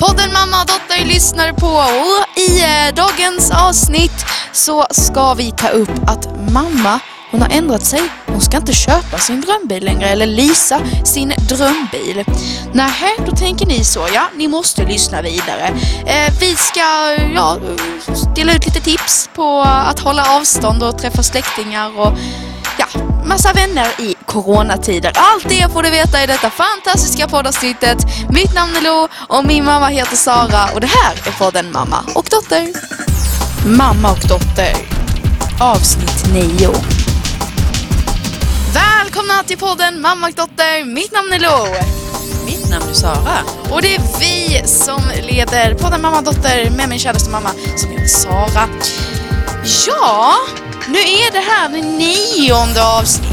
Podden Mamma och Dotter lyssnar på och i eh, dagens avsnitt så ska vi ta upp att mamma hon har ändrat sig. Hon ska inte köpa sin drömbil längre eller leasa sin drömbil. Nähä, då tänker ni så. Ja, ni måste lyssna vidare. Eh, vi ska ja, dela ut lite tips på att hålla avstånd och träffa släktingar och ja, massa vänner i coronatider. Allt det får du veta i detta fantastiska poddavsnittet. Mitt namn är Lo och min mamma heter Sara och det här är podden Mamma och Dotter. Mamma och Dotter. Avsnitt 9. Välkomna till podden Mamma och Dotter. Mitt namn är Lo. Mitt namn är Sara. Och det är vi som leder podden Mamma och Dotter med min käraste mamma som heter Sara. Ja, nu är det här det nionde avsnittet.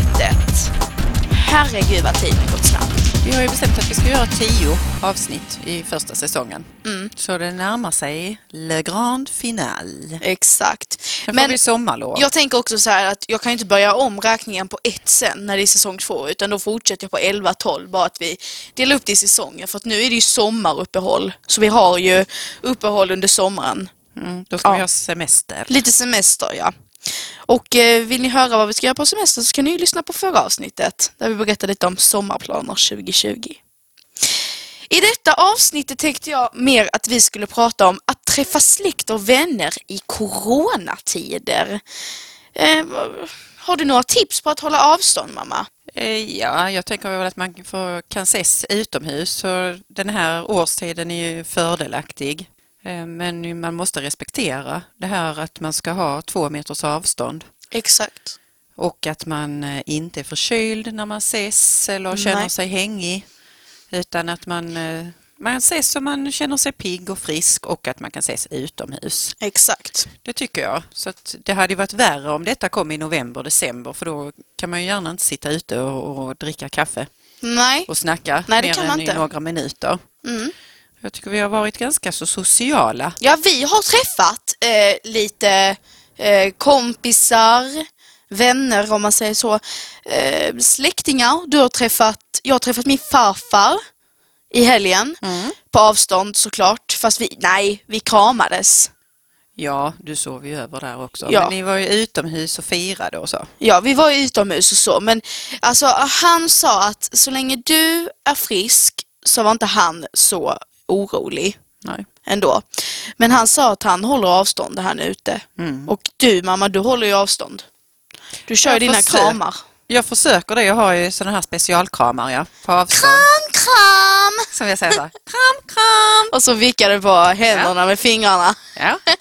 Herregud vad tiden gått snabbt. Vi har ju bestämt att vi ska göra tio avsnitt i första säsongen. Mm. Så det närmar sig Le Grand Finale. Exakt. Sen får Men vi sommarlov. jag tänker också så här att jag kan ju inte börja om räkningen på ett sen när det är säsong två utan då fortsätter jag på 11-12 bara att vi delar upp det i säsonger för att nu är det ju sommaruppehåll. Så vi har ju uppehåll under sommaren. Mm, då ska Ja. vi ha semester. Lite semester, ja. Och eh, vill ni höra vad vi ska göra på semestern så kan ni ju lyssna på förra avsnittet där vi berättade lite om sommarplaner 2020. I detta avsnittet tänkte jag mer att vi skulle prata om att träffa släkt och vänner i coronatider. Eh, har du några tips på att hålla avstånd, mamma? Eh, ja, jag tänker väl att man får, kan ses utomhus så den här årstiden är ju fördelaktig. Eh, Men man måste respektera det här att man ska ha två meters avstånd Exakt. och att man eh, inte är förkyld när man ses eller känner Nej. sig hängig utan att man, eh, man ses så man känner sig pigg och frisk och att man kan ses utomhus. Exakt. Det tycker jag. Så det hade varit värre om detta kom i november, december för då kan man ju gärna inte sitta ute och, och dricka kaffe Nej. och snacka Nej, det mer kan än man i inte. några minuter. Mm. Jag tycker vi har varit ganska så sociala. Ja, vi har träffat eh, lite eh, kompisar, vänner om man säger så, eh, släktingar. Du har träffat, jag har träffat min farfar i helgen, Mm. på avstånd såklart, fast vi, nej, vi kramades. Ja, du sov ju över där också. Ja. Men ni var ju utomhus och firade och så. Ja, vi var ju utomhus och så, men alltså han sa att så länge du är frisk så var inte han så orolig Nej. ändå. Men han sa att han håller avstånd här ute. Mm. Och du mamma, du håller ju avstånd. Du kör Jag dina försöker. kramar. Jag försöker det. Jag har ju sådana här specialkramar ja, på avstånd. Kram, kram! Som jag säger så här, kram, kram. Och så vickar du på händerna med fingrarna. Ja.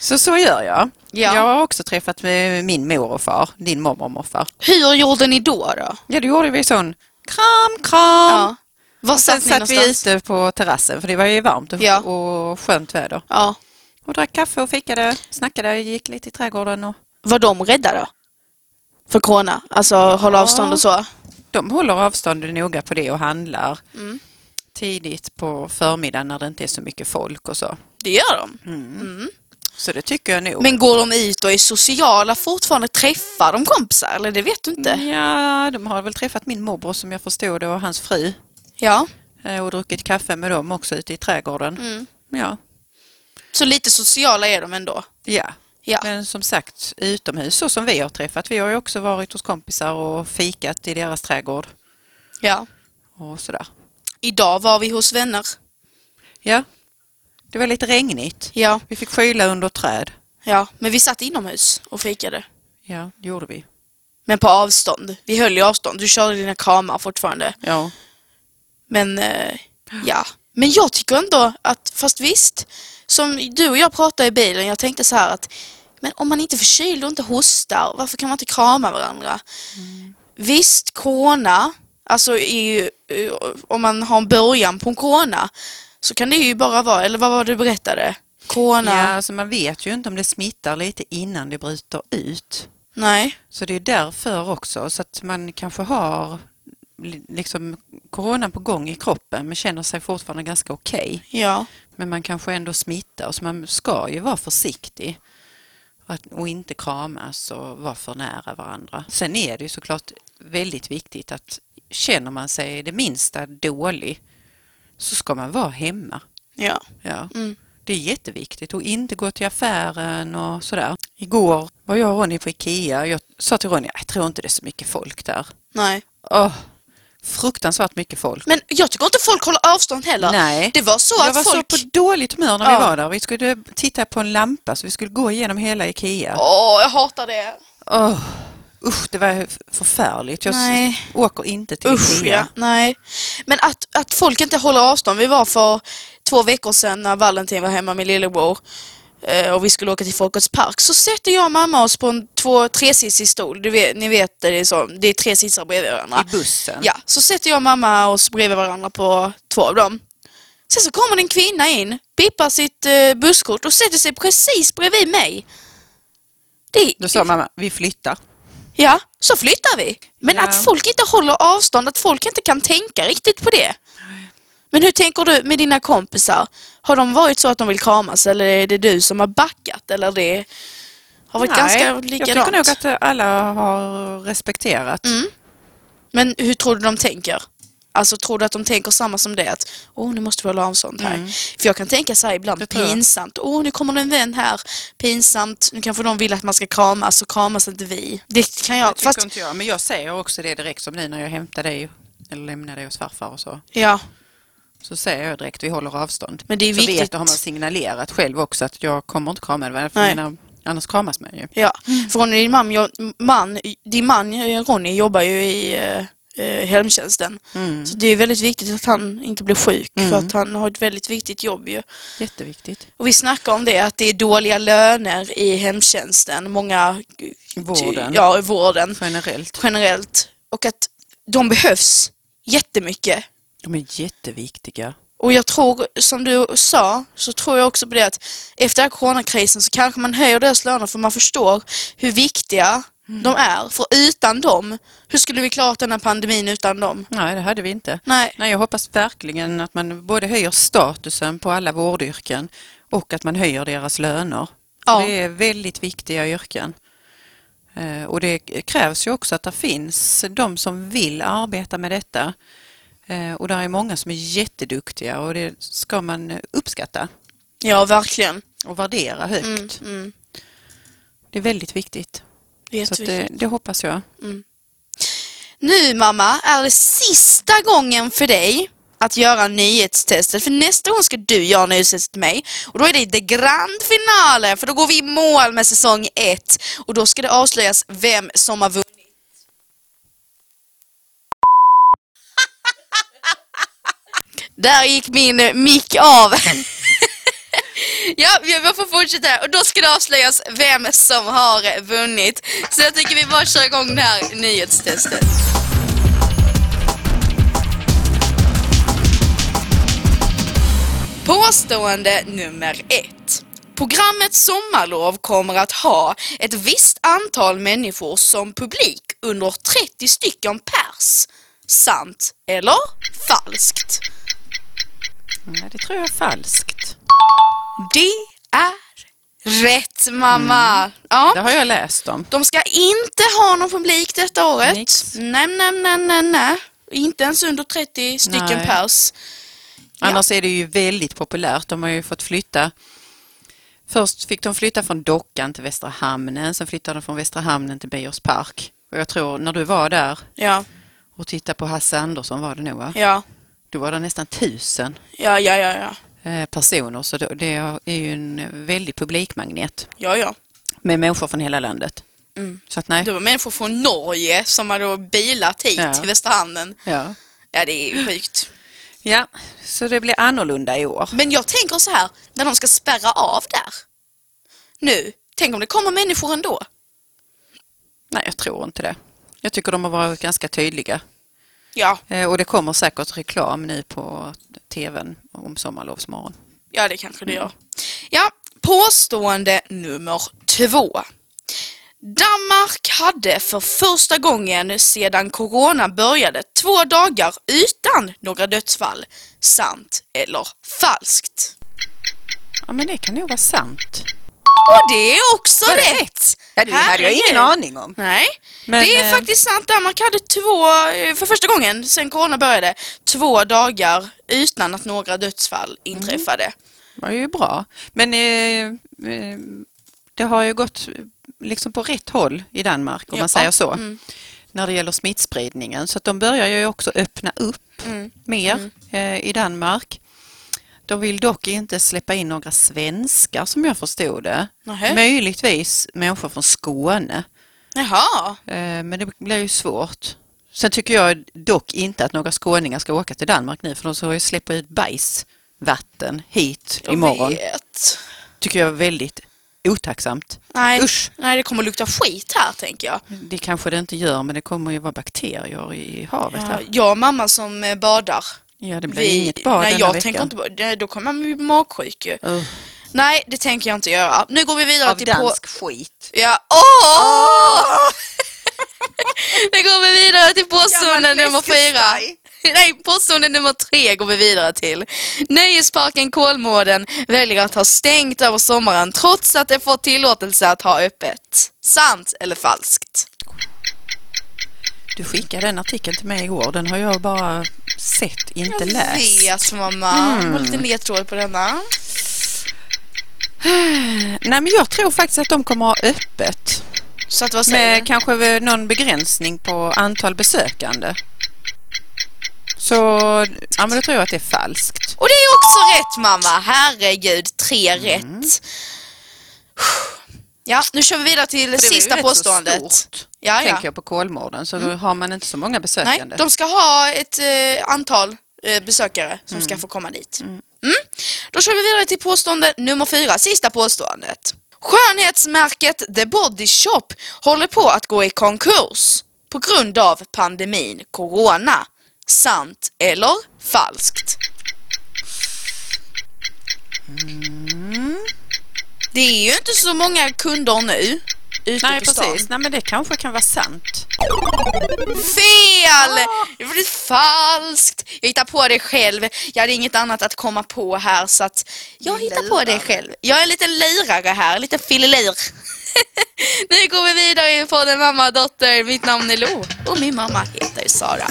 Så så gör jag. Ja. Jag har också träffat min mor och far, din mormor och morfar. Hur gjorde ni då? då? Ja, då gjorde vi sån kram, kram. Ja. Var Och sen satt satt vi någonstans? ute på terrassen för det var ju varmt och, Ja. och skönt väder. Ja. Och drack kaffe och fikade, snackade, gick lite i trädgården och Var de rädda då? För corona? Alltså hålla avstånd och så? de håller avståndet noga på det och handlar Mm. tidigt på förmiddagen när det inte är så mycket folk och så. Det gör de. Så det tycker jag nog. Men går de ut och är sociala fortfarande? Träffar de kompisar? Eller det vet du inte? Ja, de har väl träffat min morbror som jag förstod det och hans fru Ja. eh, och druckit kaffe med dem också ute i trädgården. Mm. Ja. Så lite sociala är de ändå? ja, Ja. men som sagt utomhus så som vi har träffat. Vi har ju också varit hos kompisar och fikat i deras trädgård ja. och sådär. Idag var vi hos vänner. Ja, det var lite regnigt. Ja. Vi fick skyla under träd. Ja. Men vi satt inomhus och fikade. Ja, det gjorde vi. Men på avstånd. Vi höll ju avstånd. Du körde dina kramar fortfarande. Ja, Men eh, ja. Men jag tycker ändå att, fast visst, som du och jag pratade i bilen, jag tänkte så här att men om man inte är förkyld och inte hostar, varför kan man inte krama varandra? Visst, corona, alltså i, om man har en början på en corona, så kan det ju bara vara, eller vad var det du berättade? Corona? ja alltså man vet ju inte om det smittar lite innan det bryter ut. Nej. Så det är därför också så att man kanske har liksom coronan på gång i kroppen men känner sig fortfarande ganska okej. Ja. Men man kanske ändå smittar så man ska ju vara försiktig att, och inte kramas och vara för nära varandra. Sen är det ju såklart väldigt viktigt att känner man sig det minsta dålig så ska man vara hemma. Ja. Ja. Mm. Det är jätteviktigt och inte gå till affären och sådär. Igår var jag och Ronny på Ikea. Jag sa till Ronny, jag tror inte det är så mycket folk där. Nej. Åh, fruktansvärt mycket folk. Men jag tycker inte folk håller avstånd heller. Nej. Det var så jag att var folk... så på dåligt humör när Ja. vi var där. Vi skulle titta på en lampa så vi skulle gå igenom hela Ikea. Åh, jag hatar det. Åh, usch, det var förfärligt. Jag Nej. åker inte till Usch Ikea. ja, nej. Men att, att folk inte håller avstånd. Vi var för två veckor sedan när Valentin var hemma med lillebror och vi skulle åka till Folkets park så sätter jag och mamma oss på en två, tresitsig stol. Du vet, ni vet, det är, så, det är tre sitsar bredvid varandra. I bussen. Ja, så sätter jag och mamma oss bredvid varandra på två av dem. Sen så kommer det en kvinna in, bippar sitt eh, busskort och sätter sig precis bredvid mig. Det, Då sa mamma, vi flyttar. Ja, så flyttar vi. Men Ja. att folk inte håller avstånd, att folk inte kan tänka riktigt på det. Men hur tänker du med dina kompisar? Har de varit så att de vill kramas eller är det du som har backat? Eller det har varit ganska jag likadant? tycker nog att alla har respekterat. Mm. Men hur tror du de tänker? Alltså tror du att de tänker samma som det? Att åh, nu måste vi hålla avstånd här. Mm. För jag kan tänka så här ibland, jag. pinsamt. Åh, nu kommer det en vän här. Pinsamt. Nu kanske de vill att man ska kramas och kramas inte vi. Det kan jag. Det tycker Fast, inte jag, men jag säger också det direkt som nu när jag hämtar dig eller lämnar dig hos farfar och så. ja. Så säger jag direkt, vi håller avstånd. Men det är så viktigt. vet, då har man signalerat själv också att jag kommer inte krama dig. För annars kramas man ju. Ja, för Ronny, din, mam, jag, man, din man Ronny jobbar ju i eh, eh, hemtjänsten. Mm. Så det är väldigt viktigt att han inte blir sjuk för Mm. att han har ett väldigt viktigt jobb ju. Jätteviktigt. Och vi snackar om det, att det är dåliga löner i hemtjänsten. Många... Vården. Ja, i vården Generellt. generellt. Och att de behövs jättemycket. De är jätteviktiga. Och jag tror, som du sa, så tror jag också på det att efter coronakrisen så kanske man höjer deras löner för man förstår hur viktiga de är. För utan dem, hur skulle vi klara den här pandemin utan dem? Nej, det hade vi inte. Nej, Nej, jag hoppas verkligen att man både höjer statusen på alla vårdyrken och att man höjer deras löner. Ja. Det är väldigt viktiga yrken. Eh, Och det krävs ju också att det finns de som vill arbeta med detta. Eh, Och där är många som är jätteduktiga och det ska man uppskatta ja verkligen. och värdera högt. Mm, mm. Det är väldigt viktigt. Det Så att jätteviktigt. det, det hoppas jag. Nu mamma, är det sista gången för dig att göra nyhetstestet. För nästa gång ska du göra nyhetstestet till mig. Och då är det the grand finale, för då går vi i mål med säsong ett. Och då ska det avslöjas vem som har vunnit. Där gick min eh, mick av. Ja, vi vi får fortsätta och då ska det avslöjas vem som har vunnit. Så jag tycker vi bara kör igång det här nyhetstestet. Påstående nummer ett. Programmet Sommarlov kommer att ha ett visst antal människor som publik under 30 stycken pers. Sant eller falskt? Nej, det tror jag är falskt. Det är rätt mamma. Ja. Det har jag läst om. De ska inte ha någon publik detta året. Nix. Nej, nej, nej, nej, nej. Inte ens under 30 stycken Nej. pers. Ja. Annars är det ju väldigt populärt. De har ju fått flytta. Först fick de flytta från Dockan till Västra Hamnen. Sen flyttade de från Västra Hamnen till Beiers Park. Och jag tror när du var där Ja, och tittade på Hasse Andersson var det nog va? ja, Då var det nästan tusen ja, ja, ja, ja, eh, personer. Så det, är ju en väldig publikmagnet ja, ja. med människor från hela landet. Mm. Så att nej. Det var människor från Norge som hade bilat hit Ja. till Västra Hamnen. Ja. Ja, det är ju sjukt. ja, så det blir annorlunda i år. Men jag tänker så här, när de ska spärra av där. Nu, tänk om det kommer människor ändå. Nej, jag tror inte det. Jag tycker de har varit ganska tydliga. Ja, Eh, Och det kommer säkert reklam nu på tvn om sommarlovsmorgon. ja det kanske det gör. Ja, påstående nummer två. Danmark hade för första gången sedan corona började två dagar utan några dödsfall. Sant eller falskt? Ja, men det kan nog vara sant. Och det är också det rätt! Ja, det hade jag ingen aning om. Nej, Men, det är eh, faktiskt sant. Danmark hade två, eh, för första gången sen corona började, två dagar utan att några dödsfall inträffade. Det var ju bra. Men eh, eh, det har ju gått eh, liksom på rätt håll i Danmark om Ja. man säger så. Mm. När det gäller smittspridningen. Så att de börjar ju också öppna upp Mm. mer eh, i Danmark. De vill dock inte släppa in några svenskar som jag förstod det. Nähä. Möjligtvis människor från Skåne. Jaha, Eh, Men det blir ju svårt. Sen tycker jag dock inte att några skåningar ska åka till Danmark nu för de ska ju släppa ut bajsvatten hit jag imorgon. vet. tycker jag är väldigt otacksamt. Nej, Usch. nej, det kommer lukta skit här tänker jag. Det kanske det inte gör men det kommer ju vara bakterier i havet Ja, här. jag och mamma som eh, badar. Ja, det blir Vi- inget bad nej, jag tänker inte. Nej, Då kommer man bli magsjuk ju. Ugh, Nej, det tänker jag inte göra. Nu går vi vidare av till på... dansk skit. Ja, åh! nu går vi vidare till påstående nummer fyra. Nej, påstående nummer tre går vi vidare till. Nöjesparken Kolmården väljer att ha stängt över sommaren trots att de fått tillåtelse att ha öppet. Sant eller falskt? Du skickade den artikeln till mig igår. Den har jag bara sett, inte läst. Jag vet mamma. Mm. Var lite ledtråd på denna. Nej, men jag tror faktiskt att de kommer att ha öppet. Så att vad säger Med du? kanske någon begränsning på antal besökande. Så, ja men då tror jag att det är falskt. Och det är också rätt mamma. Herregud, tre Mm. Ja, nu kör vi vidare till För det var ju sista påståendet. stort, Ja, ja. Tänker jag på Kolmården så då har man inte så många Nej, besökande. de ska ha ett eh, antal eh, besökare som Mm. ska få komma dit. Mm. Då kör vi vidare till påstående nummer fyra, sista påståendet. Skönhetsmärket The Body Shop håller på att gå i konkurs på grund av pandemin Corona. Sant eller falskt? Det är ju inte så många kunder nu ute Nej på stan. precis, nej men det kanske kan vara sant. Fel! Det var falskt. Jag hittar på det själv. Jag hade inget annat att komma på här så att jag hittar på det själv. Jag är en liten lirare här, en liten fillelir. nu går vi vidare på den mamma och dotter. Mitt namn är Lo och min mamma heter Sara.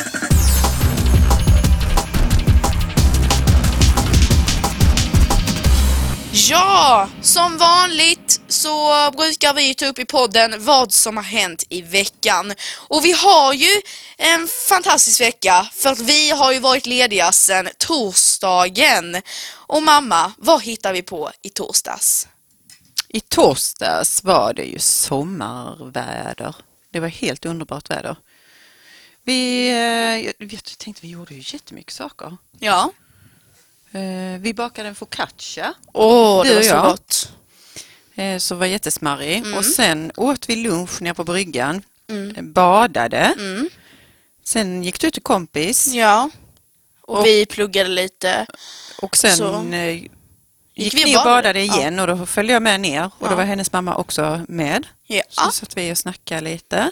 Ja, som vanligt så brukar vi ta upp i podden vad som har hänt i veckan. Och vi har ju en fantastisk vecka för att vi har ju varit lediga sedan torsdagen. Och mamma, vad hittar vi på i torsdags? I torsdags var det ju sommarväder. Det var helt underbart väder. Vi, eh, jag vet- tänkte vi gjorde ju jättemycket saker. Ja. Eh, Vi bakade en focaccia Åh, Du det var så jag. gott. eh, som var jättesmarrig Mm. och sen åt vi lunch nere på bryggan, eh, badade, Mm. sen gick du till kompis Ja. Och, Och- vi pluggade lite. och sen Så. eh, gick vi och ner och badade? igen och då följde jag med ner och Ja. då var hennes mamma också med. Ja. Så satt vi och snackade lite.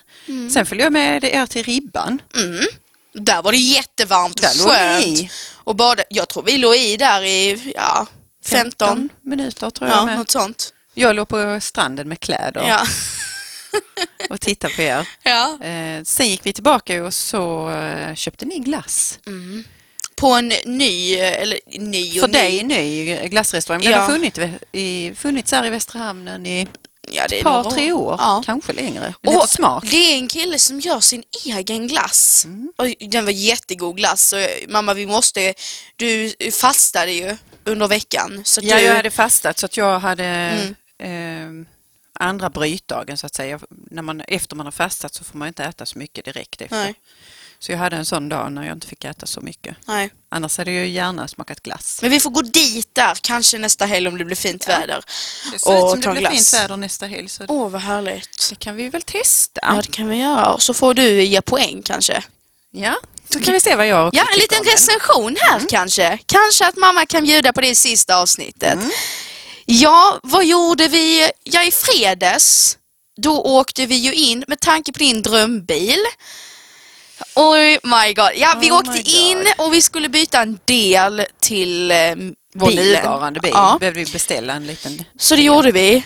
Sen följde jag med er till Ribban. Mm. Där var det jättevarmt och skönt. Och bada. Jag tror vi låg i där i ja, 15. minuter tror jag Ja, med. något sånt. Jag låg på stranden med kläder Ja. och tittade på er. ja. Eh, sen gick vi tillbaka och så eh, köpte ni glass. På en ny, eller ny och För ny. dig ny glassrestaurang. Den Ja. har funnits, i, funnits här i Västra Hamnen i Ja, det är ett par, tre år. Ja. Kanske längre. Och smak. det är en kille som gör sin egen glass. Mm. Och den var jättegod glass. Och, mamma, vi måste... Du fastade ju under veckan. Så Ja, du, jag hade fastat så att jag hade Mm. eh, andra brytdagen så att säga. När man, efter man har fastat så får man inte äta så mycket direkt efter. Nej. Så jag hade en sån dag när jag inte fick äta så mycket. Nej. Annars hade jag gärna smakat glass. Men vi får gå dit där, kanske nästa helg om det blir fint väder. Det ser ut Och som det blir glass. fint väder nästa helg Åh, vad härligt. det kan vi väl testa. Ja, det kan vi göra. Och så får du ge poäng kanske. Ja, så kan vi se vad jag Ja, en liten recension här Mm. kanske. Kanske att mamma kan bjuda på det i sista avsnittet. Ja, vad gjorde vi? Ja, i fredags, då åkte vi ju in med tanke på din drömbil. Oh my god. Ja, vi Oh åkte in och vi skulle byta en del till eh, Vår bilen. nuvarande bil Ja, behövde vi beställa en liten... så det gjorde vi.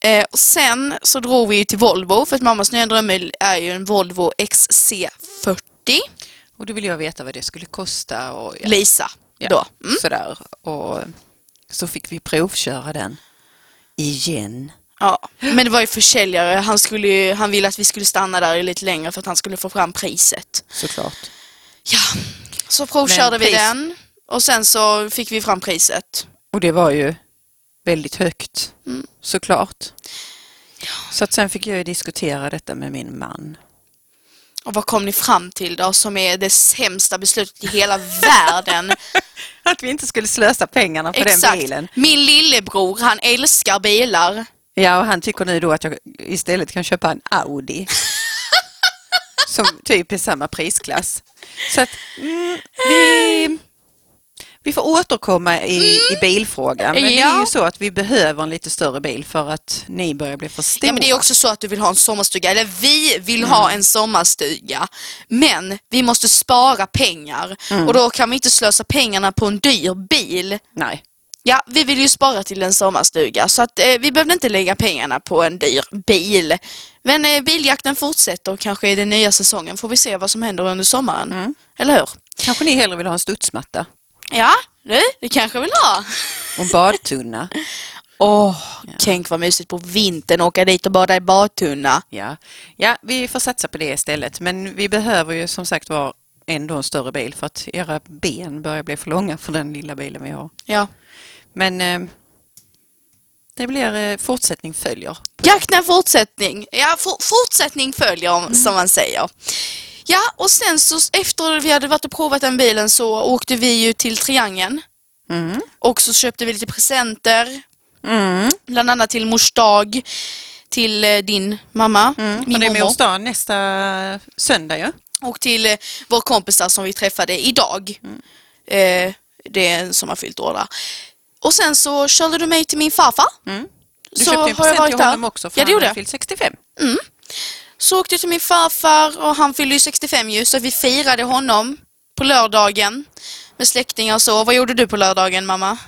Eh, och sen så drog vi till Volvo för att mammas nya drömbil är ju en Volvo XC40. Och då ville jag veta vad det skulle kosta och ja, Lisa ja, då. Mm. sådär. Och så fick vi provköra den igen. Ja. Men det var ju försäljare. Han, skulle ju, han ville att vi skulle stanna där lite längre för att han skulle få fram priset. Såklart. Ja, så provkörde Men vi pris- den och sen så fick vi fram priset. Och det var ju väldigt högt, Mm. såklart. Så att sen fick jag ju diskutera detta med min man. Och vad kom ni fram till då som är det sämsta beslutet i hela världen? Att vi inte skulle slösa pengarna på den Exakt. bilen. Min lillebror, han älskar bilar. Ja, och han tycker nu då att jag istället kan köpa en Audi. som typ är samma prisklass. Så att mm, vi, vi får återkomma i, i bilfrågan. Men det är ju så att vi behöver en lite större bil för att ni börjar bli för stora. Ja, men det är också så att du vill ha en sommarstuga, eller vi vill ha en sommarstuga. Men vi måste spara pengar och då kan vi inte slösa pengarna på en dyr bil. Nej. Ja, vi vill ju spara till en sommarstuga så att eh, vi behövde inte lägga pengarna på en dyr bil. Men eh, biljakten fortsätter och kanske i den nya säsongen får vi se vad som händer under sommaren. Eller hur? Kanske ni hellre vill ha en studsmatta Ja, du, det kanske vill ha. och en badtunna. Åh, tänk vad mysigt på vintern åka dit och bada i badtunna. Ja. ja, vi får satsa på det istället. Men vi behöver ju som sagt var ändå en större bil för att era ben börjar bli för långa för den lilla bilen vi har. Ja. Men eh, det blir eh, fortsättning följer. Jakten fortsättning. Ja, for, fortsättning följer som man säger. Ja, och sen så efter vi hade varit och provat den bilen så åkte vi ju till Triangeln. Mm. Och så köpte vi lite presenter. Mm. Bland annat till mors dag. Till eh, din mamma, Mm. min och det är mors dag nästa söndag ju. Och till eh, vår kompisar som vi träffade idag. Eh, det är en som har fyllt år där. Och sen så körde du mig till min farfar. Mm. Du Så köpte en present till där. honom också för Ja, det han jag. fyllt 65. Så åkte jag till min farfar och han fyllde ju 65 ju så vi firade honom på lördagen med släktingar och så. Vad gjorde du på lördagen mamma?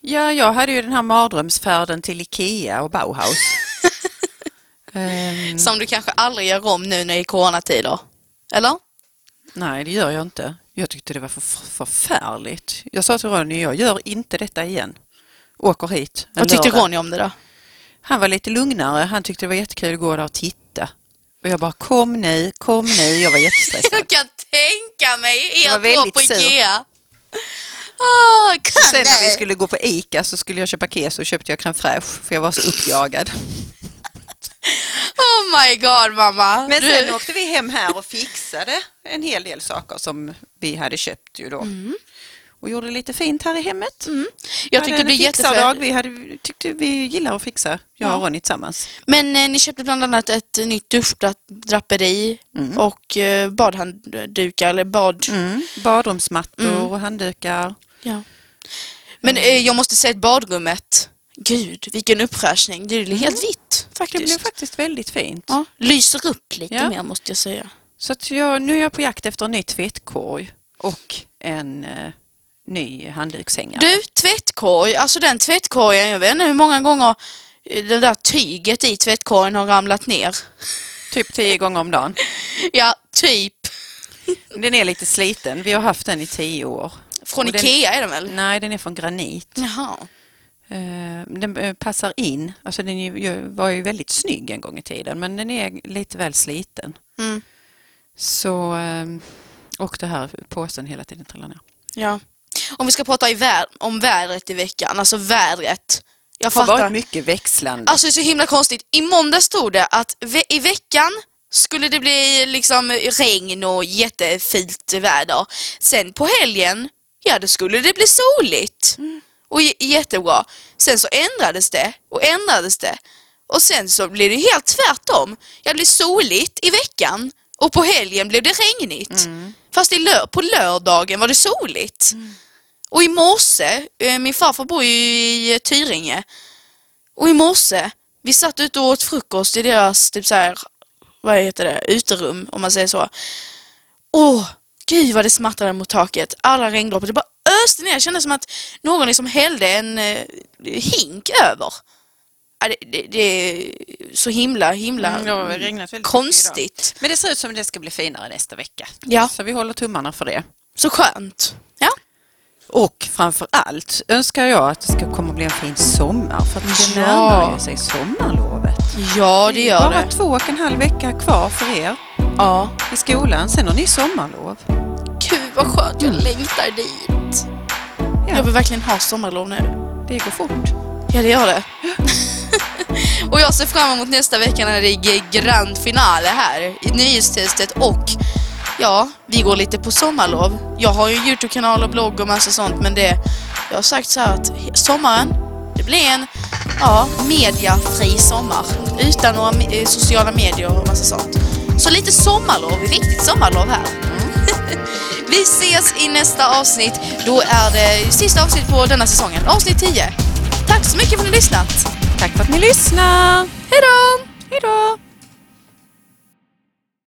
Ja, jag hade ju den här mardrömsfärden till Ikea och Bauhaus. Ehm, Som du kanske aldrig gör om nu när det är coronatider. Eller? Nej, det gör jag inte. Jag tyckte det var för, för, förfärligt. Jag sa till Ronny, jag gör inte detta igen. Åker hit. Vad tyckte. Ronny om det då? Han var lite lugnare. Han tyckte det var jättekul att gå där och titta. Och jag bara, kom nu, kom nu. Jag var jättestressad. Jag kan tänka mig er två på. Ikea. Kan Sen när vi skulle gå på ICA så skulle jag köpa keso och köpte jag crème fraîche för jag var så uppjagad. Oh my god mamma. Men Du- sen åkte vi hem här och fixade en hel del saker som vi hade köpt ju då. Och gjorde lite fint här i hemmet. Mm. Jag tyckte det blev jättefint. Vi hade, tyckte vi gillar att fixa, jag Ja. och Ronny tillsammans. Men eh, ni köpte bland annat ett nytt duschdraperi Mm. och eh, badhanddukar eller bad... Mm. Badrumsmattor Mm. och handdukar. Ja. Men eh, jag måste säga att badrummet, gud vilken uppfräschning. Det är helt vitt Det faktiskt. blev faktiskt väldigt fint. ja, lyser upp lite Ja. mer måste jag säga. Så jag, nu är jag på jakt efter en ny tvättkorg och en eh, ny handdukshängare. Du, tvättkorg, alltså den tvättkorgen, jag vet inte hur många gånger eh, det där tyget i tvättkorgen har ramlat ner. Typ tio gånger om dagen. Ja, typ. Den är lite sliten. Vi har haft den i tio år. Från Och den- Ikea är den väl? Nej, den är från granit. Jaha. Eh, Den eh, passar in. Alltså den var ju väldigt snygg en gång i tiden men den är lite väl sliten. Mm. Så, eh, och det här påsen hela tiden trillar ner. Ja. Om vi ska prata i vär- om vädret i veckan, alltså vädret. Jag Det har fattar. varit mycket växlande. Alltså det är så himla konstigt. I måndag stod det att ve- i veckan skulle det bli liksom regn och jättefint väder. Sen på helgen, ja då skulle det bli soligt. Och jättebra. Sen så ändrades det och ändrades det. Och sen så blev det helt tvärtom. Ja, det blev soligt i veckan och på helgen blev det regnigt. Fast i lö- på lördagen var det soligt. Och i morse, eh, min farfar bor ju i eh, Tyringe. Och i morse, vi satt ute och åt frukost i deras, typ så här, vad heter det, uterum om man säger så. Åh, gud vad det smattrade mot taket. Alla regndroppar, det bara öste ner. Det kändes som att någon liksom hällde en eh, hink över. ja, det, det, det är så himla, himla Mm, det har regnat väldigt mycket idag. konstigt. Men det ser ut som det ska bli finare nästa vecka. Ja. Så vi håller tummarna för det. Så skönt. Ja. Och framför allt önskar jag att det ska komma att bli en fin sommar för att det Ja. närmar sig sommarlovet. Ja, det gör Bara det. två och en halv vecka kvar för er Ja. i skolan. Sen har ni sommarlov. Gud vad skönt, jag längtar dit. Ja. Jag vill verkligen ha sommarlov nu. Det går fort. Ja, det gör det. och jag ser fram emot nästa vecka när det är grand finale här i nyhetstestet och ja, vi går lite på sommarlov. Jag har ju en Youtube-kanal och blogg och massa sånt men det, jag har sagt så här att sommaren, det blir en ja, mediafri sommar utan några eh, sociala medier och massa sånt. Så lite sommarlov, riktigt sommarlov här. Vi ses i nästa avsnitt. Då är det sista avsnitt på denna säsongen, avsnitt 10. Tack så mycket för att ni har lyssnat. Tack för att ni lyssnar. Hej då! Hej då!